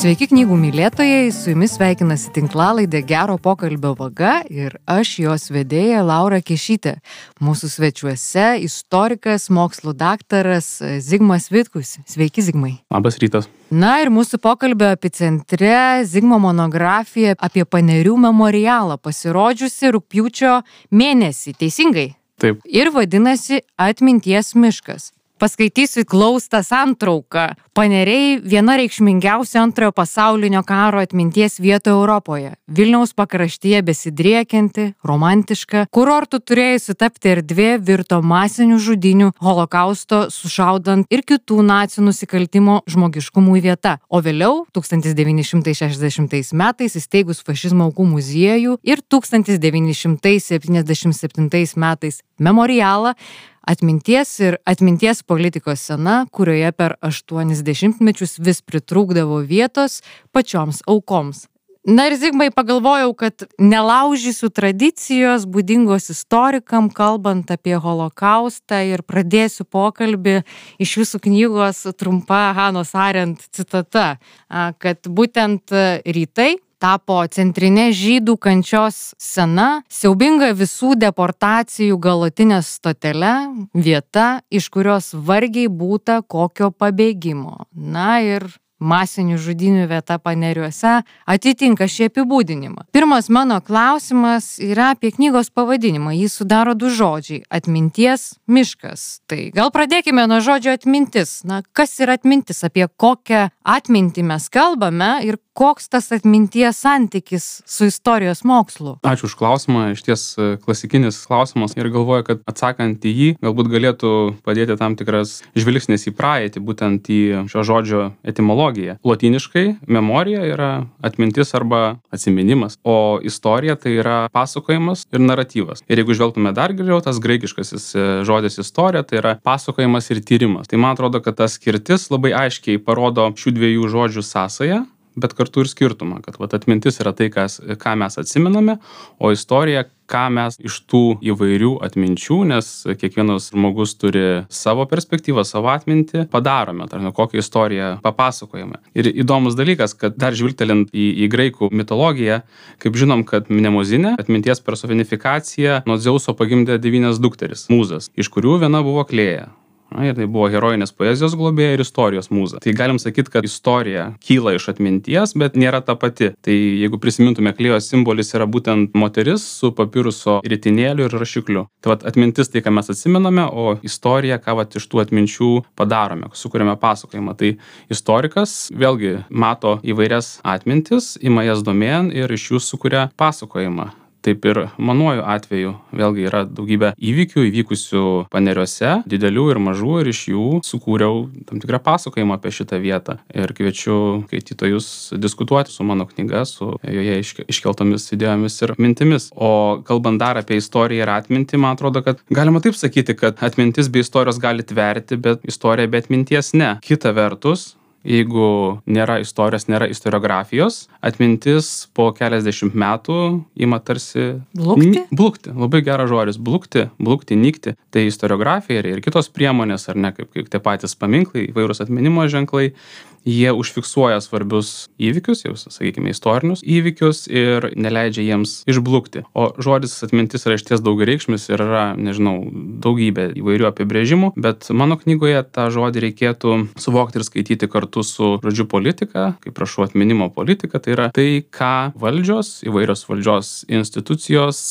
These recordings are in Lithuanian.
Sveiki knygų mylėtojai, su jumis sveikinasi tinklalaidė Gero pokalbio vaga ir aš jos vedėja Laura Kešytė. Mūsų svečiuose istorikas, mokslo daktaras Zigmas Vitkus. Sveiki, Zigmai. Labas rytas. Na ir mūsų pokalbio epicentre Zigmo monografija apie panerių memorialą pasirodžiusi rūpjūčio mėnesį. Teisingai? Taip. Ir vadinasi Atminties miškas. Paskaitysiu klaustą santrauką. Paneriai viena reikšmingiausių antrojo pasaulinio karo atminties vietų Europoje. Vilniaus pakraštyje besidriekianti, romantiška, kurortų turėjusi tapti erdvė virto masinių žudinių, holokausto, sušaudant ir kitų nacijų nusikaltimo žmogiškumui vieta. O vėliau, 1960 metais įsteigus fašizmo aukų muziejų ir 1977 metais memorialą, atminties ir atminties politikos sena, kurioje per aštuonis dešimtmečius vis pritrūkdavo vietos pačioms aukoms. Na ir Zigmai pagalvojau, kad nelaužysiu tradicijos būdingos istorikam, kalbant apie holokaustą ir pradėsiu pokalbį iš jūsų knygos trumpa Hanos Arent citata, kad būtent rytai tapo centrinė žydų kančios scena, siaubinga visų deportacijų galutinė stotele, vieta, iš kurios vargiai būta kokio pabėgimo. Na ir masinių žudinių vieta paneriuose atitinka šį apibūdinimą. Pirmas mano klausimas yra apie knygos pavadinimą. Jį sudaro du žodžiai - atminties miškas. Tai gal pradėkime nuo žodžio atmintis. Na, kas yra atmintis, apie kokią atmintį mes kalbame ir koks tas atminties santykis su istorijos mokslu? Ačiū už klausimą, iš ties e, klasikinis klausimas ir galvoju, kad atsakant į jį galbūt galėtų padėti tam tikras žvilgsnis į praeitį, būtent į šio žodžio etimologiją. Lotiniškai memorija yra atmintis arba atsiminimas, o istorija tai yra pasakojimas ir naratyvas. Ir jeigu žvelgtume dar geriau, tas graikiškasis e, žodis istorija tai yra pasakojimas ir tyrimas. Tai man atrodo, kad ta skirtis labai aiškiai parodo šių dviejų žodžių sąsają bet kartu ir skirtumą, kad vat, atmintis yra tai, kas, ką mes atsimename, o istorija, ką mes iš tų įvairių atminčių, nes kiekvienas žmogus turi savo perspektyvą, savo atmintį, padarome, tarkim, kokią istoriją papasakojame. Ir įdomus dalykas, kad dar žvilgtelint į, į graikų mitologiją, kaip žinom, kad Mnemozinė, atminties personifikacija, nuo Dzeuso pagimdė devynias dukteris, mūzas, iš kurių viena buvo klėja. Ir tai buvo herojinės poezijos globėja ir istorijos mūza. Tai galim sakyti, kad istorija kyla iš atminties, bet nėra ta pati. Tai jeigu prisimintume, klėjos simbolis yra būtent moteris su papiruso rytinėliu ir rašikliu. Tai vat, atmintis tai, ką mes atsimename, o istorija, ką vat, iš tų atminčių padarome, sukūrėme pasakojimą. Tai istorikas vėlgi mato įvairias atmintis, ima jas domėn ir iš jų sukuria pasakojimą taip ir manuoju atveju vėlgi yra daugybė įvykių įvykusių paneriuose didelių ir mažų ir iš jų sukūriau tam tikrą pasakojimą apie šitą vietą. Ir kviečiu skaitytojus diskutuoti su mano knyga su joje iškeltomis idėjomis ir mintimis. O kalbant dar apie istoriją ir atmintį man atrodo kad galima taip sakyti kad atmintis be istorijos gali tverti bet istorija be atminties ne. Kita vertus jeigu nėra istorijos, nėra istoriografijos, atmintis po keliasdešimt metų ima tarsi... Blukti? Blukti, labai geras žodis. Blukti, blukti, nykti. Tai istoriografija ir, ir kitos priemonės, ar ne, kaip, kaip tie patys paminklai, įvairūs atminimo ženklai, jie užfiksuoja svarbius įvykius, jau sakykime, istorinius įvykius ir neleidžia jiems išblukti. O žodis atmintis yra išties daug reikšmis ir yra, nežinau, daugybė įvairių apibrėžimų, bet mano knygoje tą žodį reikėtų suvokti ir skaityti kartu su žodžiu politika, kaip prašau atminimo politika, tai yra tai, ką valdžios, įvairios valdžios institucijos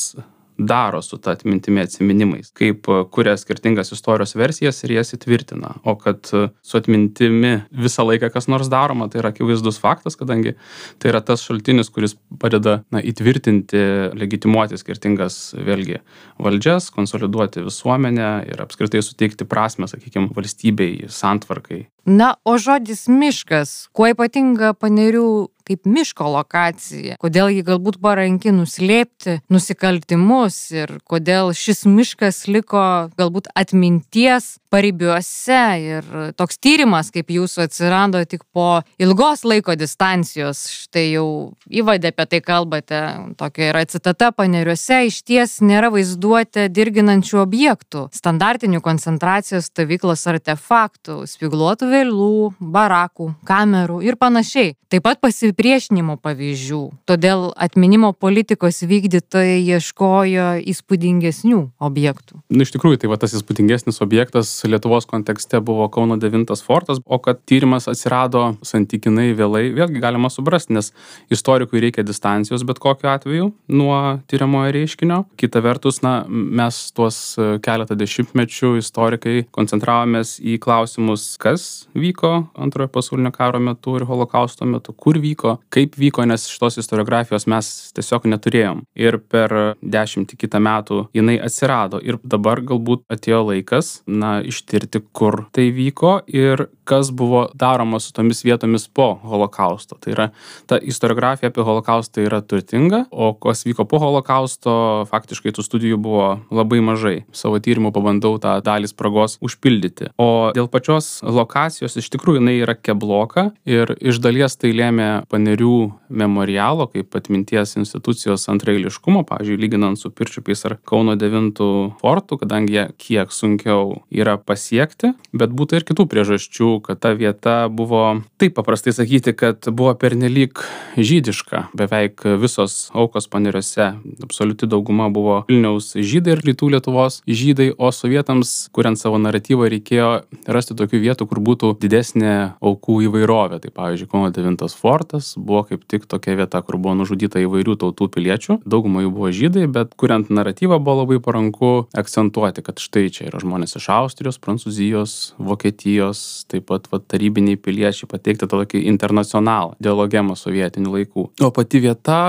daro su ta atmintimi atsiminimais, kaip e, kuria skirtingas istorijos versijas ir jas įtvirtina. O kad e, su atmintimi visą laiką kas nors daroma, tai yra akivaizdus faktas, kadangi tai yra tas šaltinis, kuris padeda na, įtvirtinti, legitimuoti skirtingas vėlgi valdžias, konsoliduoti visuomenę ir apskritai suteikti prasme, sakykime, valstybei, santvarkai. Na, o žodis miškas, kuo ypatinga panerių kaip miško lokacija, kodėl jį galbūt paranki nuslėpti nusikaltimus ir kodėl šis miškas liko galbūt atminties paribiuose. Ir toks tyrimas kaip jūsų atsirado tik po ilgos laiko distancijos, štai jau įvadė apie tai kalbate, tokia yra citata paneriuose, iš ties nėra vaizduoti dirginančių objektų, standartinių koncentracijos stovyklos artefaktų, spigluotų nelegalių barakų, kamerų ir panašiai. Taip pat pasipriešinimo pavyzdžių. Todėl atminimo politikos vykdytojai ieškojo įspūdingesnių objektų. Na, iš tikrųjų, tai va tas įspūdingesnis objektas Lietuvos kontekste buvo Kauno 9 fortas, o kad tyrimas atsirado santykinai vėlai, vėlgi galima suprasti, nes istorikui reikia distancijos bet kokiu atveju nuo tyriamojo reiškinio. Kita vertus, na, mes tuos keletą dešimtmečių istorikai koncentravomės į klausimus, kas vyko antrojo pasaulinio karo metu ir holokausto metu, kur vyko, kaip vyko, nes šitos istoriografijos mes tiesiog neturėjom. Ir per dešimtį kitą metų jinai atsirado. Ir dabar galbūt atėjo laikas, na, ištirti, kur tai vyko ir kas buvo daroma su tomis vietomis po holokausto. Tai yra, ta istoriografija apie holokaustą yra turtinga, o kas vyko po holokausto, faktiškai tų studijų buvo labai mažai. Savo tyrimų pabandau tą dalį spragos užpildyti. O dėl pačios lokacijos iš tikrųjų jinai yra kebloka ir iš dalies tai lėmė panerių memorialo kaip atminties institucijos antrailiškumo, pavyzdžiui, lyginant su Pirčiupiais ar Kauno 9 fortu, kadangi jie kiek sunkiau yra pasiekti, bet būtų ir kitų priežasčių, kad ta vieta buvo, taip paprastai sakyti, kad buvo pernelyg žydiška. Beveik visos aukos paneriuose, absoliuti dauguma buvo Vilniaus žydai ir rytų Lietuvos žydai, o sovietams, kuriant savo naratyvą, reikėjo rasti tokių vietų, kur būtų didesnė aukų įvairovė. Tai pavyzdžiui, Kauno 9 fortas buvo kaip tik tokia vieta, kur buvo nužudyta įvairių tautų piliečių. Dauguma jų buvo žydai, bet kuriant naratyvą buvo labai paranku akcentuoti, kad štai čia yra žmonės iš Austrijos, Prancūzijos, Vokietijos, taip pat va, tarybiniai piliečiai pateikti tą tokį internacionalą, dialogemą sovietinių laikų. O pati vieta,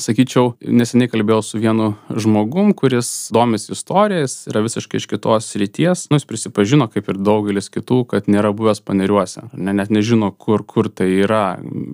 sakyčiau, neseniai kalbėjau su vienu žmogum, kuris domisi istorijas, yra visiškai iš kitos ryties. Nu, jis prisipažino, kaip ir daugelis kitų, kad nėra buvęs paneriuose. Ne, net nežino, kur, kur tai yra.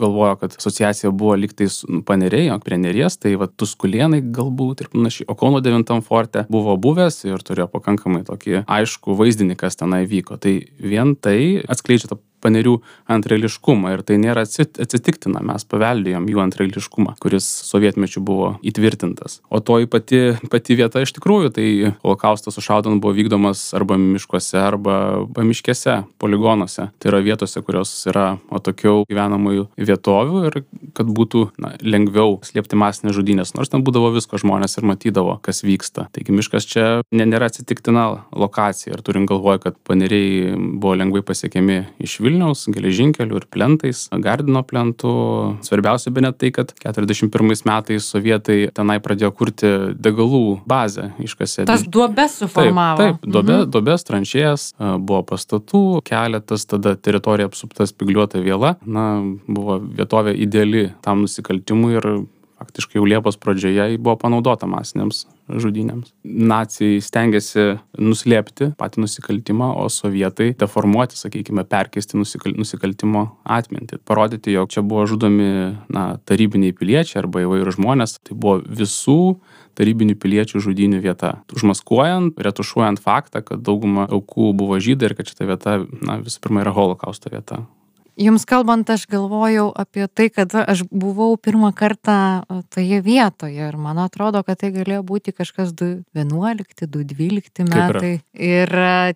Galvojo, kad asociacija buvo liktais paneriai, o prie neries, tai va tuskulienai galbūt ir panašiai. O Kauno 9 forte buvo buvęs ir turėjo pakankamai tokį aišku vaizdinį, kas tenai vyko. Tai vien tai atskleidžia tą panerių antrailiškumą ir tai nėra atsitiktina, mes paveldėjom jų antrailiškumą, kuris sovietmečiu buvo įtvirtintas. O toji pati, pati vieta iš tikrųjų, tai holokaustas sušaudant buvo vykdomas arba miškuose, arba pamiškėse, poligonuose. Tai yra vietose, kurios yra atokiau gyvenamųjų vietovių ir kad būtų na, lengviau slėpti masinės žudynės, nors ten būdavo visko žmonės ir matydavo, kas vyksta. Taigi miškas čia nėra atsitiktina lokacija ir turint galvoje, kad paneriai buvo lengvai pasiekiami iš Vilnių Vilniaus geležinkeliu ir plentais, Gardino plentu. Svarbiausia be net tai, kad 41 metais sovietai tenai pradėjo kurti degalų bazę iškasė. Tas duobes suformavo. Taip, taip duobė, mhm. duobės, tranšėjas, buvo pastatų, keletas, tada teritorija apsupta spigliuota viela. Na, buvo vietovė ideali tam nusikaltimui ir faktiškai jau Liepos pradžioje buvo panaudota masinėms žudynėms. Nacijai stengiasi nuslėpti patį nusikaltimą, o sovietai deformuoti, sakykime, perkeisti nusikal, nusikaltimo atmintį. Parodyti, jog čia buvo žudomi na, tarybiniai piliečiai arba įvairių žmonės. Tai buvo visų tarybinių piliečių žudynių vieta. Užmaskuojant, retušuojant faktą, kad dauguma aukų buvo žydai ir kad šita vieta, na, visų pirma, yra holokausto vieta. Jums kalbant, aš galvojau apie tai, kad aš buvau pirmą kartą toje vietoje ir man atrodo, kad tai galėjo būti kažkas 2011, 2012 metai. Ir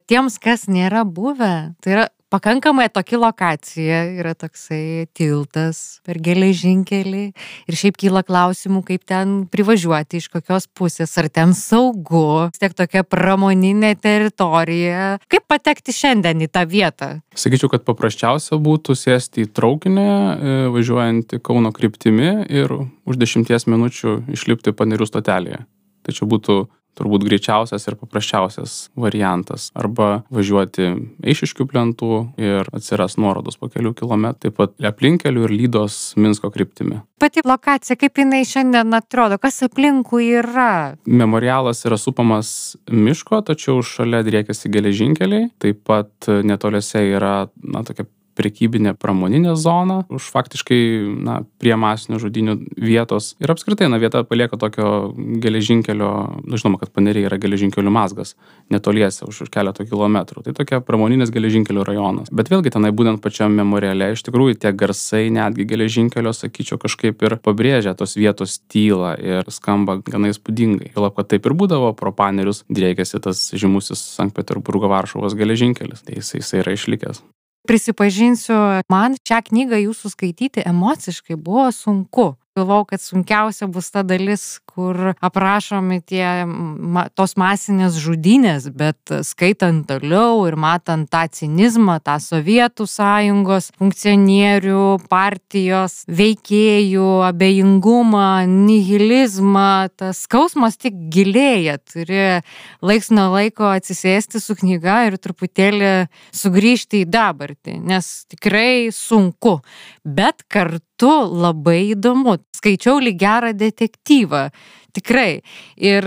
tiems, kas nėra buvę, tai yra pakankamai atoki lokacija, yra toksai tiltas per geležinkelį ir šiaip kyla klausimų, kaip ten privažiuoti, iš kokios pusės, ar ten saugu, tiek tokia pramoninė teritorija. Kaip patekti šiandien į tą vietą? Sakyčiau, kad paprasčiausia būtų sėsti į traukinį, e, važiuojant Kauno kryptimi ir už dešimties minučių išlipti panerių stotelėje. Tai čia būtų turbūt greičiausias ir paprasčiausias variantas. Arba važiuoti Eišiškių plentų ir atsiras nuorodos po kelių kilometrų, taip pat aplinkelių ir lydos Minsko kryptimi. Pati lokacija, kaip jinai šiandien atrodo, kas aplinkui yra? Memorialas yra supamas miško, tačiau šalia driekiasi geležinkeliai, taip pat netoliese yra, na, tokia prekybinė pramoninė zona už faktiškai na prie masinių žudynių vietos. Ir apskritai na vieta palieka tokio geležinkelio nu žinoma kad paneriai yra geležinkelių mazgas netoliese už už keleto kilometrų. Tai tokia pramoninės geležinkelių rajonas. Bet vėlgi tenai būnant pačiam memoriale iš tikrųjų tie garsai netgi geležinkelio sakyčiau kažkaip ir pabrėžia tos vietos tylą ir skamba gana įspūdingai. Juolab kad taip ir būdavo pro panerius driekiasi tas žymusis sankt peterburgo varšuvos geležinkelis. Tai jisai jisai yra išlikęs Prisipažinsiu, man šią knygą jūsų skaityti emociškai buvo sunku galvojau, kad sunkiausia bus ta dalis, kur aprašomi tie ma, tos masinės žudynės, bet skaitant toliau ir matant tą cinizmą, tą Sovietų sąjungos funkcionierių, partijos veikėjų, abejingumą, nihilizmą, tas skausmas tik gilėja. Turi laiks nuo laiko atsisėsti su knyga ir truputėlį sugrįžti į dabartį, nes tikrai sunku, bet kartu metu labai įdomu. Skaičiau lyg gerą detektyvą. Tikrai. Ir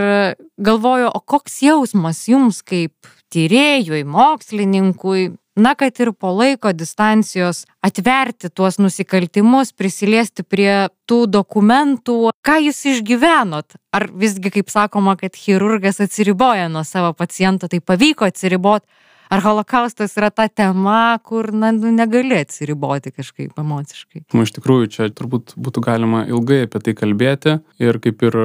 galvoju, o koks jausmas jums kaip tyrėjui, mokslininkui, na, kad ir po laiko distancijos atverti tuos nusikaltimus, prisiliesti prie tų dokumentų, ką jūs išgyvenot? Ar visgi, kaip sakoma, kad chirurgas atsiriboja nuo savo paciento, tai pavyko atsiriboti? Ar holokaustas yra ta tema, kur na, nu, negali atsiriboti kažkaip emociškai? Nu, iš tikrųjų, čia turbūt būtų galima ilgai apie tai kalbėti ir kaip ir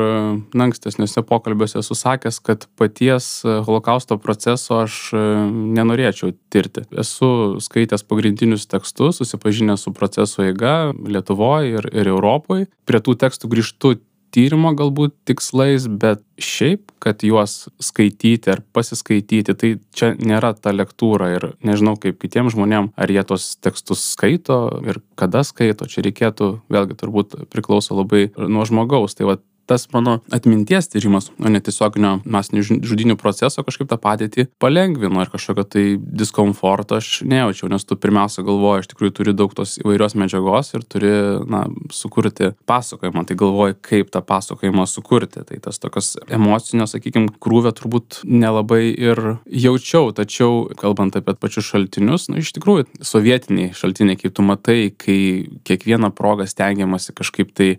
ankstesniuose pokalbiuose esu sakęs, kad paties holokausto proceso aš e, nenorėčiau tirti. Esu skaitęs pagrindinius tekstus, susipažinęs su proceso eiga Lietuvoje ir, ir Europoje. Prie tų tekstų grįžtu tyrimo galbūt tikslais, bet šiaip, kad juos skaityti ar pasiskaityti, tai čia nėra ta lektūra ir nežinau kaip kitiems žmonėms, ar jie tos tekstus skaito ir kada skaito, čia reikėtų, vėlgi turbūt priklauso labai nuo žmogaus. Tai va tas mano atminties tyrimas, o ne tiesioginio masinių žudinių proceso kažkaip tą padėtį palengvino ir kažkokio tai diskomforto aš nejaučiau, nes tu pirmiausia galvoji, iš tikrųjų turi daug tos įvairios medžiagos ir turi, na, sukurti pasakojimą, tai galvoji, kaip tą pasakojimą sukurti. Tai tas tokios emocinio, sakykime, krūvio turbūt nelabai ir jaučiau, tačiau kalbant apie pačius šaltinius, na, iš tikrųjų, sovietiniai šaltiniai, kaip tu matai, kai kiekvieną progą stengiamasi kažkaip tai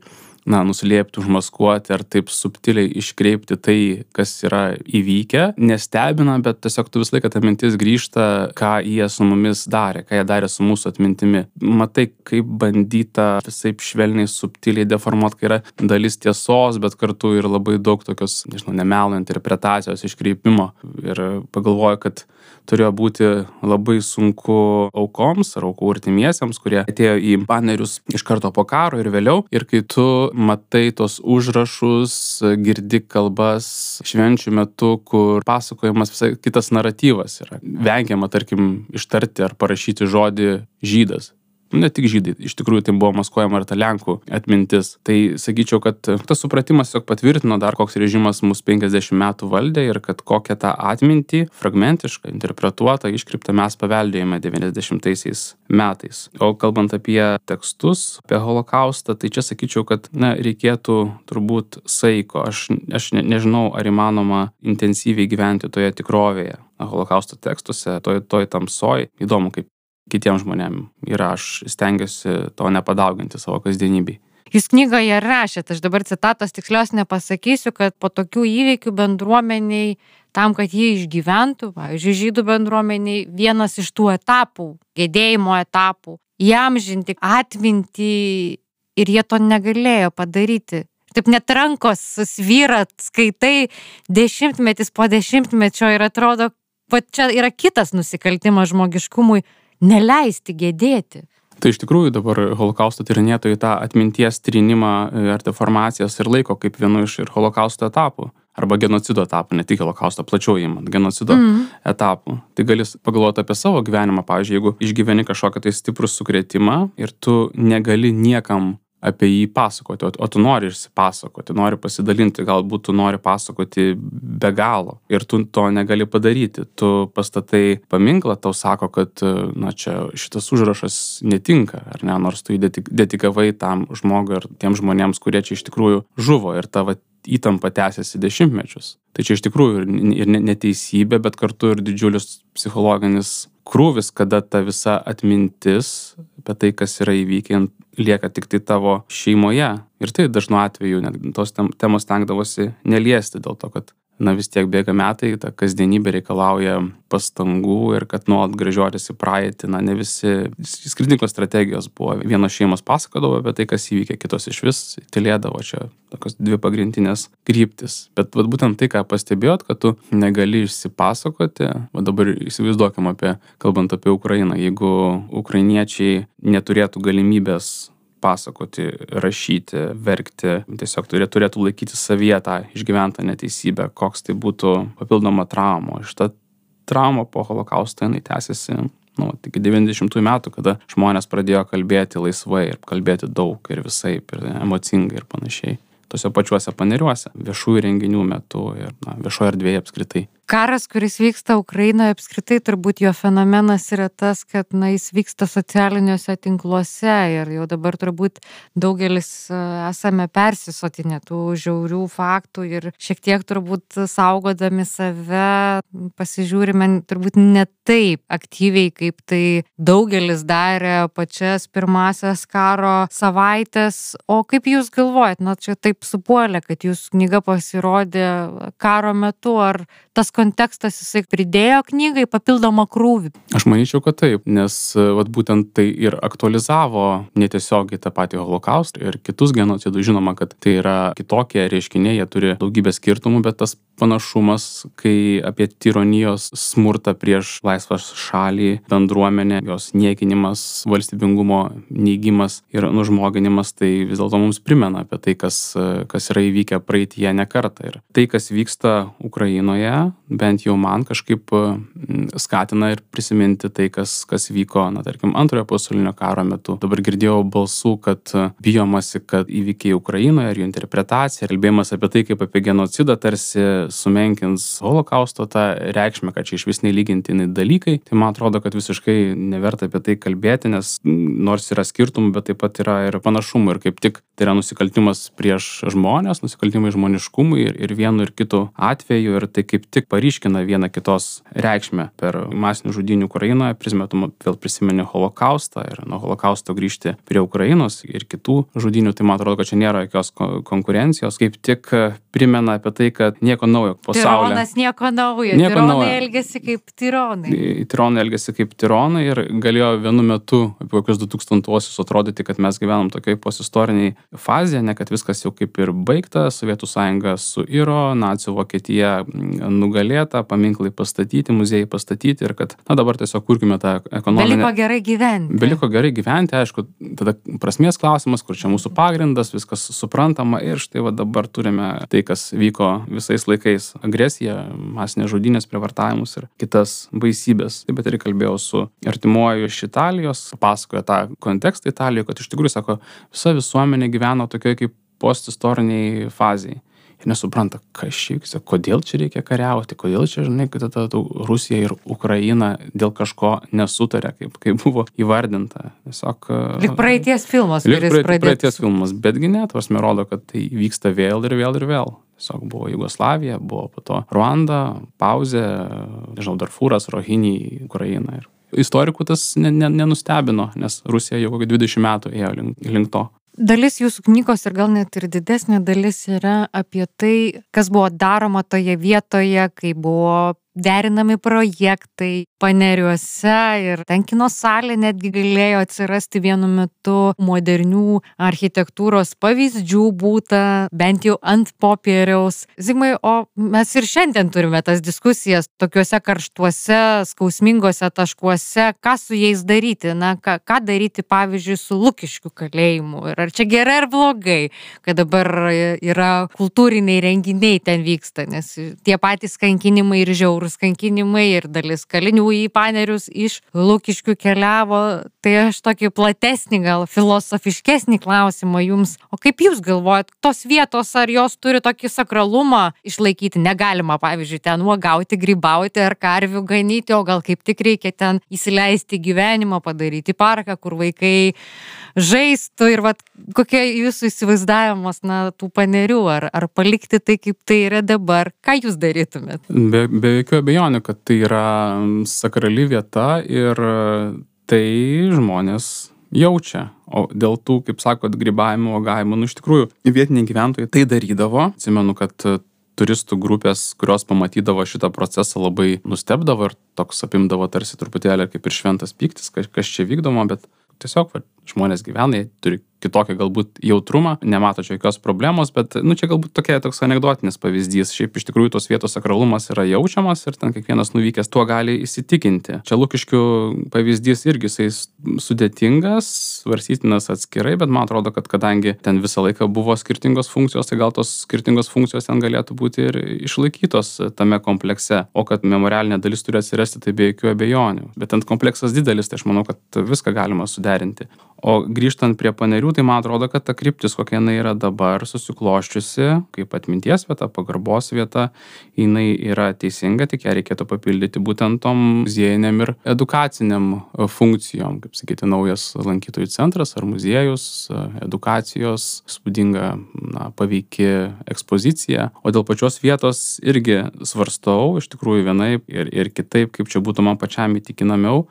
na, nuslėpti, užmaskuoti ar taip subtiliai iškreipti tai, kas yra įvykę, nestebina, bet tiesiog tu visą laiką ta mintis grįžta, ką jie su mumis darė, ką jie darė su mūsų atmintimi. Matai, kaip bandyta visai švelniai, subtiliai deformuoti, kai yra dalis tiesos, bet kartu ir labai daug tokios, nežinau, nemelo interpretacijos, iškreipimo. Ir pagalvoju, kad turėjo būti labai sunku aukoms ar aukų artimiesiems, kurie atėjo į banerius iš karto po karo ir vėliau. Ir kai tu matai tos užrašus, girdi kalbas švenčių metu, kur pasakojamas visai kitas naratyvas yra. Vengiama, tarkim, ištarti ar parašyti žodį žydas ne tik žydai, iš tikrųjų tai buvo maskuojama ir ta Lenkų atmintis. Tai sakyčiau, kad tas supratimas tiesiog patvirtino dar koks režimas mus 50 metų valdė ir kad kokią tą atmintį, fragmentišką, interpretuotą, iškriptą mes paveldėjome 90-aisiais metais. O kalbant apie tekstus, apie holokaustą, tai čia sakyčiau, kad na, reikėtų turbūt saiko. Aš, aš ne, nežinau, ar įmanoma intensyviai gyventi toje tikrovėje holokausto tekstuose, toj, toj tamsoj. Įdomu, kaip kitiem žmonėm ir aš stengiuosi to nepadauginti savo kasdienybei. Jūs knygoje rašėte, aš dabar citatos tikslios nepasakysiu, kad po tokių įvykių bendruomeniai, tam, kad jie išgyventų, pavyzdžiui, žydų bendruomeniai, vienas iš tų etapų, gedėjimo etapų, jam žinti atminti ir jie to negalėjo padaryti. Taip net rankos susvyrat, skaitai dešimtmetis po dešimtmečio ir atrodo, va čia yra kitas nusikaltimas žmogiškumui neleisti gėdėti. Tai iš tikrųjų dabar holokausto tyrinėtojai tą atminties trinimą e, ar deformacijas ir laiko kaip vienu iš ir holokausto etapų. Arba genocido etapų, ne tik holokausto, plačiau įmant, genocido mm. etapų. Tai gali pagalvoti apie savo gyvenimą, pavyzdžiui, jeigu išgyveni kažkokią tai stiprų sukretimą ir tu negali niekam apie jį pasakoti, o, o tu nori išsipasakoti, nori pasidalinti, galbūt tu nori pasakoti be galo ir tu to negali padaryti. Tu pastatai paminklą, tau sako, kad, na, čia šitas užrašas netinka, ar ne, nors tu jį dedikavai tam žmogui ar tiem žmonėms, kurie čia iš tikrųjų žuvo ir tavo įtampa tęsiasi dešimtmečius. Tai čia iš tikrųjų ir neteisybė, bet kartu ir didžiulis psichologinis krūvis, kada ta visa atmintis apie tai, kas yra įvykę, lieka tik tai tavo šeimoje. Ir tai dažnu atveju net tos temos tenkdavosi neliesti dėl to, kad na vis tiek bėga metai, ta kasdienybė reikalauja pastangų ir kad nuolat gražiuotis į praeitį, na ne visi skirtingos strategijos buvo. Vienos šeimos pasakodavo apie tai, kas įvykė, kitos iš vis tylėdavo čia tokios dvi pagrindinės kryptis. Bet vat, būtent tai, ką pastebėjot, kad tu negali išsipasakoti, o dabar įsivaizduokim apie, kalbant apie Ukrainą, jeigu ukrainiečiai neturėtų galimybės pasakoti, rašyti, verkti, tiesiog turėtų, turėtų laikyti savyje tą išgyventą neteisybę, koks tai būtų papildoma trauma. Šitą traumą po holokausto jinai tęsiasi nu, iki 90 metų, kada žmonės pradėjo kalbėti laisvai ir kalbėti daug ir visai, ir emocingai ir panašiai. Tose pačiuose paneriuose, viešųjų renginių metu ir na, viešoje erdvėje apskritai karas, kuris vyksta Ukrainoje, apskritai turbūt jo fenomenas yra tas, kad na, jis vyksta socialiniuose tinkluose ir jau dabar turbūt daugelis e, esame persisotinę tų žiaurių faktų ir šiek tiek turbūt saugodami save pasižiūrime turbūt ne taip aktyviai, kaip tai daugelis darė pačias pirmasias karo savaitės. O kaip jūs galvojat, na čia taip supuolė, kad jūsų knyga pasirodė karo metu, ar tas kontekstas jisai pridėjo knygai papildomą krūvį? Aš manyčiau, kad taip, nes vat, būtent tai ir aktualizavo netiesiogiai tą patį holokaustą ir kitus genocidus. Žinoma, kad tai yra kitokie reiškiniai, jie turi daugybę skirtumų, bet tas panašumas, kai apie tironijos smurtą prieš laisvą šalį, bendruomenę, jos niekinimas, valstybingumo neigimas ir nužmoginimas, tai vis dėlto mums primena apie tai, kas, kas yra įvykę praeitie ne kartą. Ir tai, kas vyksta Ukrainoje, bent jau man kažkaip skatina ir prisiminti tai, kas, kas vyko, na, tarkim, antrojo pasaulinio karo metu. Dabar girdėjau balsų, kad bijomasi, kad įvykiai Ukrainoje ir jų interpretacija, kalbėjimas apie tai, kaip apie genocidą tarsi sumenkins holokausto tą reikšmę, kad čia iš vis nelygintini dalykai, tai man atrodo, kad visiškai neverta apie tai kalbėti, nes nors yra skirtumų, bet taip pat yra ir panašumų. Ir kaip tik tai yra nusikaltimas prieš žmonės, nusikaltimai žmoniškumui ir, ir vienu ir kitu atveju. Ir tai kaip tik paryškina vieną kitos reikšmę per masinių žudinių Ukrainoje, prismetum vėl prisimeni holokaustą ir nuo holokausto grįžti prie Ukrainos ir kitų žudinių, tai man atrodo, kad čia nėra jokios konkurencijos, kaip tik primena apie tai, kad nieko naujo pasaulyje. Tironas nieko naujo. Nieko tironai naujo. elgesi kaip tironai. Tironai elgesi kaip tironai ir galėjo vienu metu, apie kokius 2000-osius, atrodyti, kad mes gyvenam tokiai posistoriniai fazėje, ne kad viskas jau kaip ir baigta, Sovietų sąjunga suiro, nacijų Vokietija nugalėta, paminklai pastatyti, muziejai pastatyti ir kad, na dabar tiesiog kurkime tą ekonomiką. Beliko gerai gyventi. Beliko gerai gyventi, aišku, tada prasmės klausimas, kur čia mūsų pagrindas, viskas suprantama ir štai va dabar turime tai, kas vyko visais laikais agresiją, masinės žudynės, prievartavimus ir kitas baisybės. Taip pat ir kalbėjau su artimuoju iš Italijos, pasakojo tą kontekstą Italijoje, kad iš tikrųjų, sako, visa visuomenė gyveno tokioje kaip postistoriniai fazai ir nesupranta, kas čia vyksta, kodėl čia reikia kariauti, kodėl čia, žinai, kad ta, ta Rusija ir Ukraina dėl kažko nesutarė, kaip, kaip buvo įvardinta. Tiesiog. Lik praeities filmas. Lik praeities, praeities filmas, betgi net, prasme, rodo, kad tai vyksta vėl ir vėl ir vėl. Tiesiog buvo Jugoslavija, buvo po to Ruanda, pauzė, nežinau, Darfūras, Rohiniai, Ukraina. Ir istorikų tas ne, ne, nenustebino, nes Rusija jau kokį 20 metų ėjo link, link to. Dalis jūsų knygos ir gal net ir didesnė dalis yra apie tai, kas buvo daroma toje vietoje, kai buvo derinami projektai paneriuose ir ten kino salė netgi galėjo atsirasti vienu metu modernių architektūros pavyzdžių būta, bent jau ant popieriaus. Zimai, o mes ir šiandien turime tas diskusijas tokiuose karštuose, skausmingose taškuose, ką su jais daryti, na, ką, ką daryti pavyzdžiui su Lukiškių kalėjimu? Ir ar čia gerai ar blogai, kad dabar yra kultūriniai renginiai ten vyksta, nes tie patys kankinimai ir žiaurūs kankinimai ir dalis kalinių į panerius iš Lukiškių keliavo. Tai aš tokį platesnį, gal filosofiškesnį klausimą jums. O kaip jūs galvojat, tos vietos, ar jos turi tokį sakralumą išlaikyti? Negalima, pavyzdžiui, ten uogauti, grybauti ar karvių ganyti, o gal kaip tik reikia ten įsileisti gyvenimą, padaryti parką, kur vaikai žaistų ir vat, kokia jūsų įsivaizdavimas, na, tų panerių, ar, ar palikti tai, kaip tai yra dabar, ką jūs darytumėt? Be, be jokių abejonių, kad tai yra sakrali vieta ir tai žmonės jaučia. O dėl tų, kaip sakot, grybavimo, uogavimo, nu iš tikrųjų vietiniai gyventojai tai darydavo. Atsimenu, kad turistų grupės, kurios pamatydavo šitą procesą, labai nustebdavo ir toks apimdavo tarsi truputėlį kaip ir šventas piktis, kas čia vykdoma, bet tiesiog va, žmonės gyvena, jie turi kitokį galbūt jautrumą, nemato čia jokios problemos, bet, nu, čia galbūt tokia toks anegdotinis pavyzdys. Šiaip iš tikrųjų tos vietos sakralumas yra jaučiamas ir ten kiekvienas nuvykęs tuo gali įsitikinti. Čia Lukiškių pavyzdys irgi jisai sudėtingas, svarstytinas atskirai, bet man atrodo, kad kadangi ten visą laiką buvo skirtingos funkcijos, tai gal tos skirtingos funkcijos ten galėtų būti ir išlaikytos tame komplekse. O kad memorialinė dalis turi atsirasti, tai be jokių abejonių. Bet ten kompleksas didelis, tai aš manau, kad viską galima suderinti. O grįžtant prie panerių, tai man atrodo, kad ta kryptis, kokia jinai yra dabar susikloščiusi, kaip atminties vieta, pagarbos vieta, jinai yra teisinga, tik ją reikėtų papildyti būtent tom muziejiniam ir edukaciniam e, funkcijom, kaip sakyti, naujas lankytojų centras ar muziejus, e, edukacijos, spūdinga, na, paveiki ekspozicija. O dėl pačios vietos irgi svarstau, iš tikrųjų vienaip ir, ir kitaip, kaip čia būtų man pačiam įtikinamiau,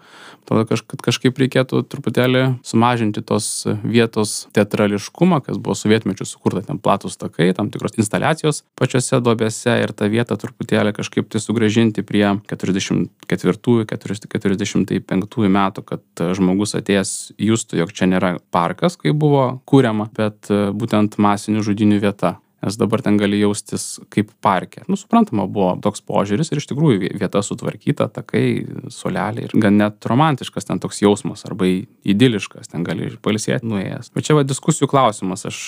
tada kažkaip, kažkaip reikėtų truputėlį sumažinti sumažinti tos vietos teatrališkumą, kas buvo sovietmečių sukurta ten platus takai, tam tikros instaliacijos pačiose duobėse ir tą vietą truputėlį kažkaip tai sugražinti prie 44-45 metų, kad žmogus atėjęs justų, jog čia nėra parkas, kai buvo kūriama, bet būtent masinių žudinių vieta nes dabar ten gali jaustis kaip parke. Nu, suprantama, buvo toks požiūris ir iš tikrųjų vieta sutvarkyta, takai, soleliai ir gan net romantiškas ten toks jausmas arba idiliškas, ten gali palisėti nuėjęs. Bet čia va diskusijų klausimas, aš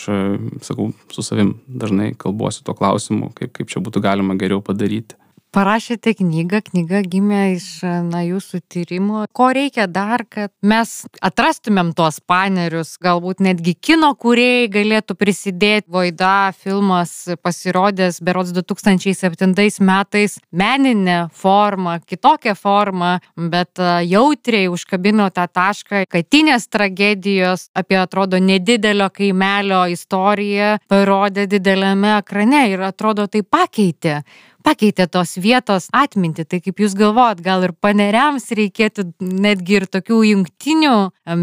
sakau, su savim dažnai kalbuosi tuo klausimu, kaip, kaip čia būtų galima geriau padaryti parašėte knygą, knyga gimė iš na, jūsų tyrimo. Ko reikia dar, kad mes atrastumėm tuos panerius, galbūt netgi kino kūrėjai galėtų prisidėti. Voida filmas pasirodęs berods 2007 metais meninė forma, kitokia forma, bet jautriai užkabino tą tašką, katinės tragedijos apie atrodo nedidelio kaimelio istoriją parodė dideliame ekrane ir atrodo tai pakeitė pakeitė tos vietos atmintį. Tai kaip Jūs galvojat, gal ir paneriams reikėtų netgi ir tokių jungtinių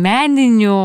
meninių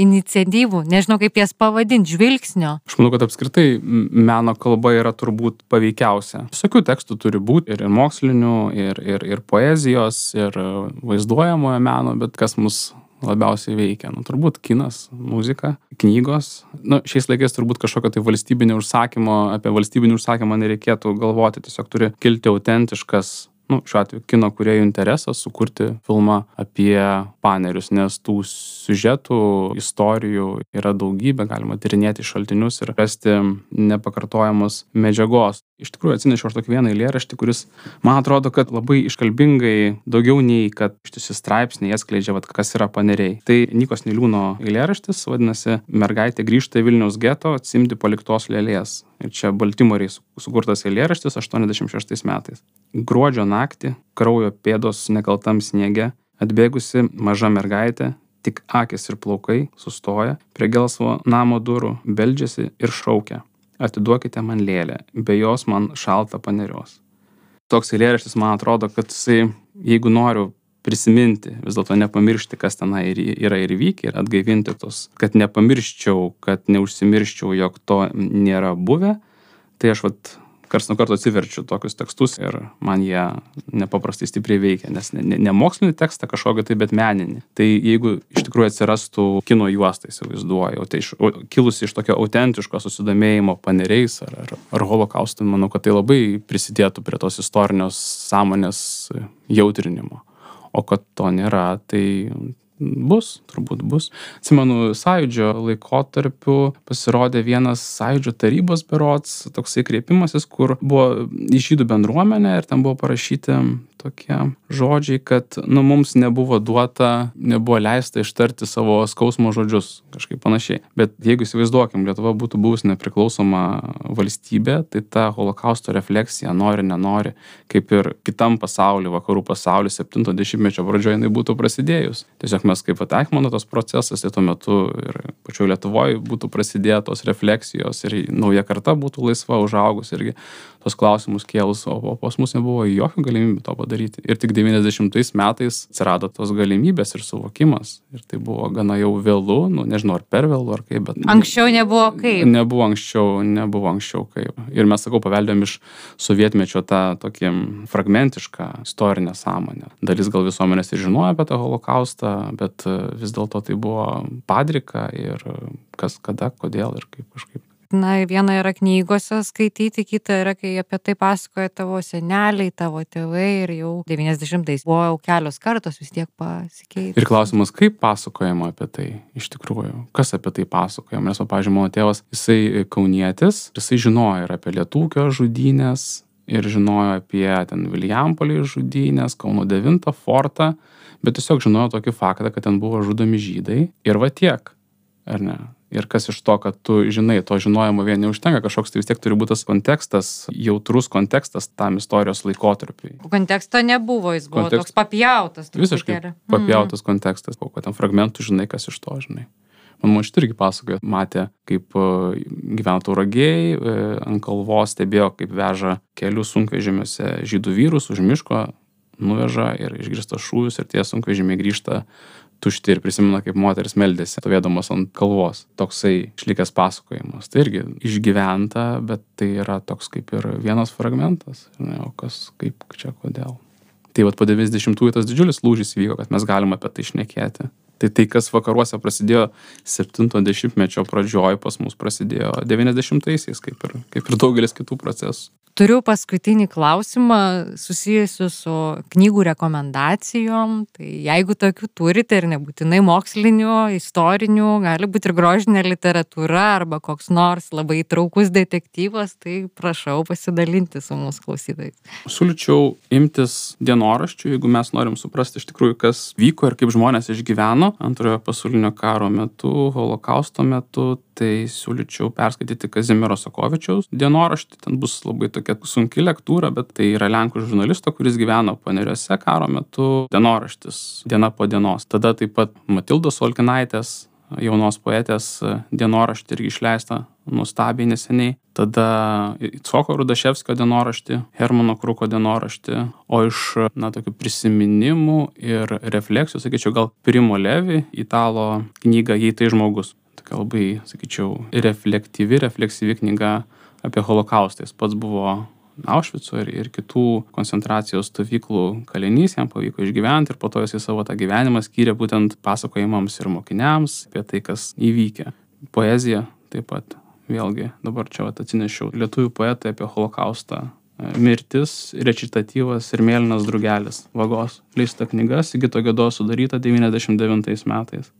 iniciatyvų, nežinau kaip jas pavadinti, žvilgsnio. Aš manau, kad apskritai meno kalba yra turbūt paveikiausia. Visokių tekstų turi būti ir mokslinių, ir, ir, ir poezijos, ir vaizduojamojo meno, bet kas mus labiausiai veikia? Nu, turbūt kinas, muzika, knygos. Nu, šiais laikais turbūt kažkokio tai valstybinio užsakymo, apie valstybinį užsakymą nereikėtų galvoti, tiesiog turi kilti autentiškas nu, šiuo atveju kino kuriejų interesas sukurti filmą apie panerius, nes tų siužetų, istorijų yra daugybė, galima tyrinėti šaltinius ir rasti nepakartojamos medžiagos iš tikrųjų atsinešiau aš tokį vieną eilėraštį, kuris, man atrodo, kad labai iškalbingai, daugiau nei kad ištisi straipsniai atskleidžia, vat, kas yra paneriai. Tai Nikos Niliūno eilėraštis, vadinasi, mergaitė grįžta į Vilniaus geto, atsimti paliktos lėlės. Ir čia Baltimoriai sukurtas eilėraštis 86 metais. Gruodžio naktį, kraujo pėdos nekaltam sniege, atbėgusi maža mergaitė, tik akis ir plaukai sustoja prie gelsvo namo durų, beldžiasi ir šaukia atiduokite man lėlę, be jos man šalta panerios. Toks eilėraštis, man atrodo, kad jisai, jeigu noriu prisiminti, vis dėlto nepamiršti, kas tenai yra ir vykę, ir atgaivinti tos, kad nepamirščiau, kad neužsimirščiau, jog to nėra buvę, tai aš vat karts nuo karto atsiverčiu tokius tekstus ir man jie nepaprastai stipriai veikia, nes ne, ne, ne mokslinį tekstą kažkokį tai, bet meninį. Tai jeigu iš tikrųjų atsirastų kino juostą, įsivaizduoju, tai iš, kilusi iš tokio autentiško susidomėjimo paneriais ar, ar, ar holokaustų, manau, kad tai labai prisidėtų prie tos istorinios sąmonės jautrinimo. O kad to nėra, tai bus, turbūt bus. Atsimenu, sąjūdžio laikotarpiu pasirodė vienas sąjūdžio tarybos berots, toksai kreipimasis, kur buvo į žydų bendruomenę ir ten buvo parašyti tokie žodžiai, kad nu, mums nebuvo duota, nebuvo leista ištarti savo skausmo žodžius, kažkaip panašiai. Bet jeigu įsivaizduokim, Lietuva būtų buvusi nepriklausoma valstybė, tai ta holokausto refleksija, nori, nenori, kaip ir kitam pasauliu, vakarų pasauliu, 70-mečio pradžioje jinai būtų prasidėjus. Tiesiog mes kaip Ateichmano tos procesas, tai tuo metu ir pačioje Lietuvoje būtų prasidėję tos refleksijos ir nauja karta būtų laisva užaugus irgi tos klausimus kėlus, o, o pas mus nebuvo jokių galimybių to padaryti. Ir tik 90 metais atsirado tos galimybės ir suvokimas. Ir tai buvo gana jau vėlų, nu, nežinau, ar per vėlų, ar kaip, bet... Anksčiau nebuvo kaip. Nebuvo anksčiau, nebuvo anksčiau kaip. Ir mes, sakau, paveldėm iš sovietmečio tą tokį fragmentišką istorinę sąmonę. Dalis gal visuomenės ir žinojo apie tą holokaustą, bet vis dėlto tai buvo padrika ir kas, kada, kodėl ir kaip kažkaip na, viena yra knygose skaityti, kita yra, kai apie tai pasakoja tavo seneliai, tavo tėvai ir jau 90-ais buvo jau kelios kartos vis tiek pasikeitė. Ir klausimas, kaip pasakojama apie tai iš tikrųjų, kas apie tai pasakojama, nes, pavyzdžiui, mano tėvas, jisai kaunietis, jisai žinojo ir apie lietūkio žudynės, ir žinojo apie ten Viljampolį žudynės, Kauno 9 fortą, bet tiesiog žinojo tokį faktą, kad ten buvo žudomi žydai ir va tiek, ar ne? Ir kas iš to, kad tu žinai, to žinojimo vien neužtenka, kažkoks tai vis tiek turi būti tas kontekstas, jautrus kontekstas tam istorijos laikotarpiui. Konteksto nebuvo, jis buvo Kontekst... toks papjautas. Visiškai papjautas mm. kontekstas, po ko ten fragmentų žinai, kas iš to žinai. Man šitą irgi pasakojo, matė, kaip e, gyvena tauragiai, e, ant kalvos stebėjo, kaip veža kelių sunkvežimiuose žydų vyrus už miško, nuveža ir išgirsta šūvius ir tie sunkvežimiai grįžta tušti ir prisimena, kaip moteris meldėsi, stovėdamas ant kalvos. Toksai išlikęs pasakojimas. Tai irgi išgyventa, bet tai yra toks kaip ir vienas fragmentas. Ne, o kas, kaip čia, kodėl. Tai vad po 90-ųjų tas didžiulis lūžis įvyko, kad mes galim apie tai išnekėti. Tai tai, kas vakaruose prasidėjo 70-mečio pradžioj, pas mus prasidėjo 90-aisiais, kaip ir, kaip ir daugelis kitų procesų. Turiu paskutinį klausimą susijusiu su knygų rekomendacijom. Tai jeigu tokių turite ir nebūtinai mokslinių, istorinių, gali būti ir grožinė literatūra arba koks nors labai traukus detektyvas, tai prašau pasidalinti su mūsų klausytais. Siūlyčiau imtis dienoraščių, jeigu mes norim suprasti iš tikrųjų, kas vyko ir kaip žmonės išgyveno antrojo pasaulinio karo metu, holokausto metu, tai siūlyčiau perskaityti Kazimiero Sakovičiaus dienoraštį. Ten bus labai tokia sunki lektūra, bet tai yra Lenkų žurnalisto, kuris gyveno paneriuose karo metu dienoraštis diena po dienos. Tada taip pat Matildos Olkinaitės jaunos poetės dienoraštį irgi išleista nuostabiai neseniai. Tada Coko Rudaševskio dienoraštį, Hermano Kruko dienoraštį, o iš, na, tokių prisiminimų ir refleksijų, sakyčiau, gal Primo Levi, italo knyga Jei tai žmogus tokia labai, sakyčiau, reflektyvi, refleksyvi knyga apie holokaustą. Jis pats buvo Aušvico ir, ir kitų koncentracijos stovyklų kalinys, jam pavyko išgyventi ir po to jis savo tą gyvenimą skyrė būtent pasakojimams ir mokiniams apie tai, kas įvykė. Poezija taip pat, vėlgi, dabar čia atsinešiau lietuvių poetai apie holokaustą. Mirtis, recitatyvas ir mėlynas drugelis. Vagos. Leista knyga, Sigito Gedo sudaryta 99 metais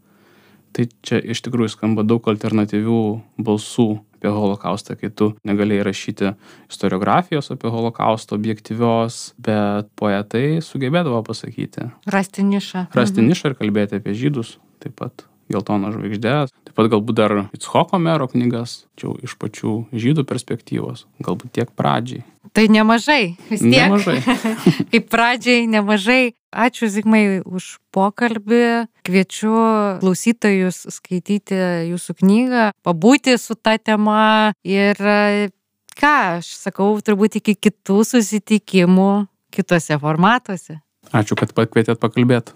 tai čia iš tikrųjų skamba daug alternatyvių balsų apie holokaustą, kai tu negalėjai rašyti istoriografijos apie holokaustą objektyvios, bet poetai sugebėdavo pasakyti. Rasti nišą. Rasti mhm. nišą ir kalbėti apie žydus taip pat geltoną žvaigždę. Taip pat galbūt dar Itchoko mero knygas, čia iš pačių žydų perspektyvos, galbūt tiek pradžiai. Tai nemažai, vis tiek. Nemažai. Kaip pradžiai, nemažai. Ačiū Zigmai už pokalbį. Kviečiu klausytojus skaityti jūsų knygą, pabūti su ta tema ir ką aš sakau, turbūt iki kitų susitikimų kitose formatuose. Ačiū, kad pakvietėt pakalbėti.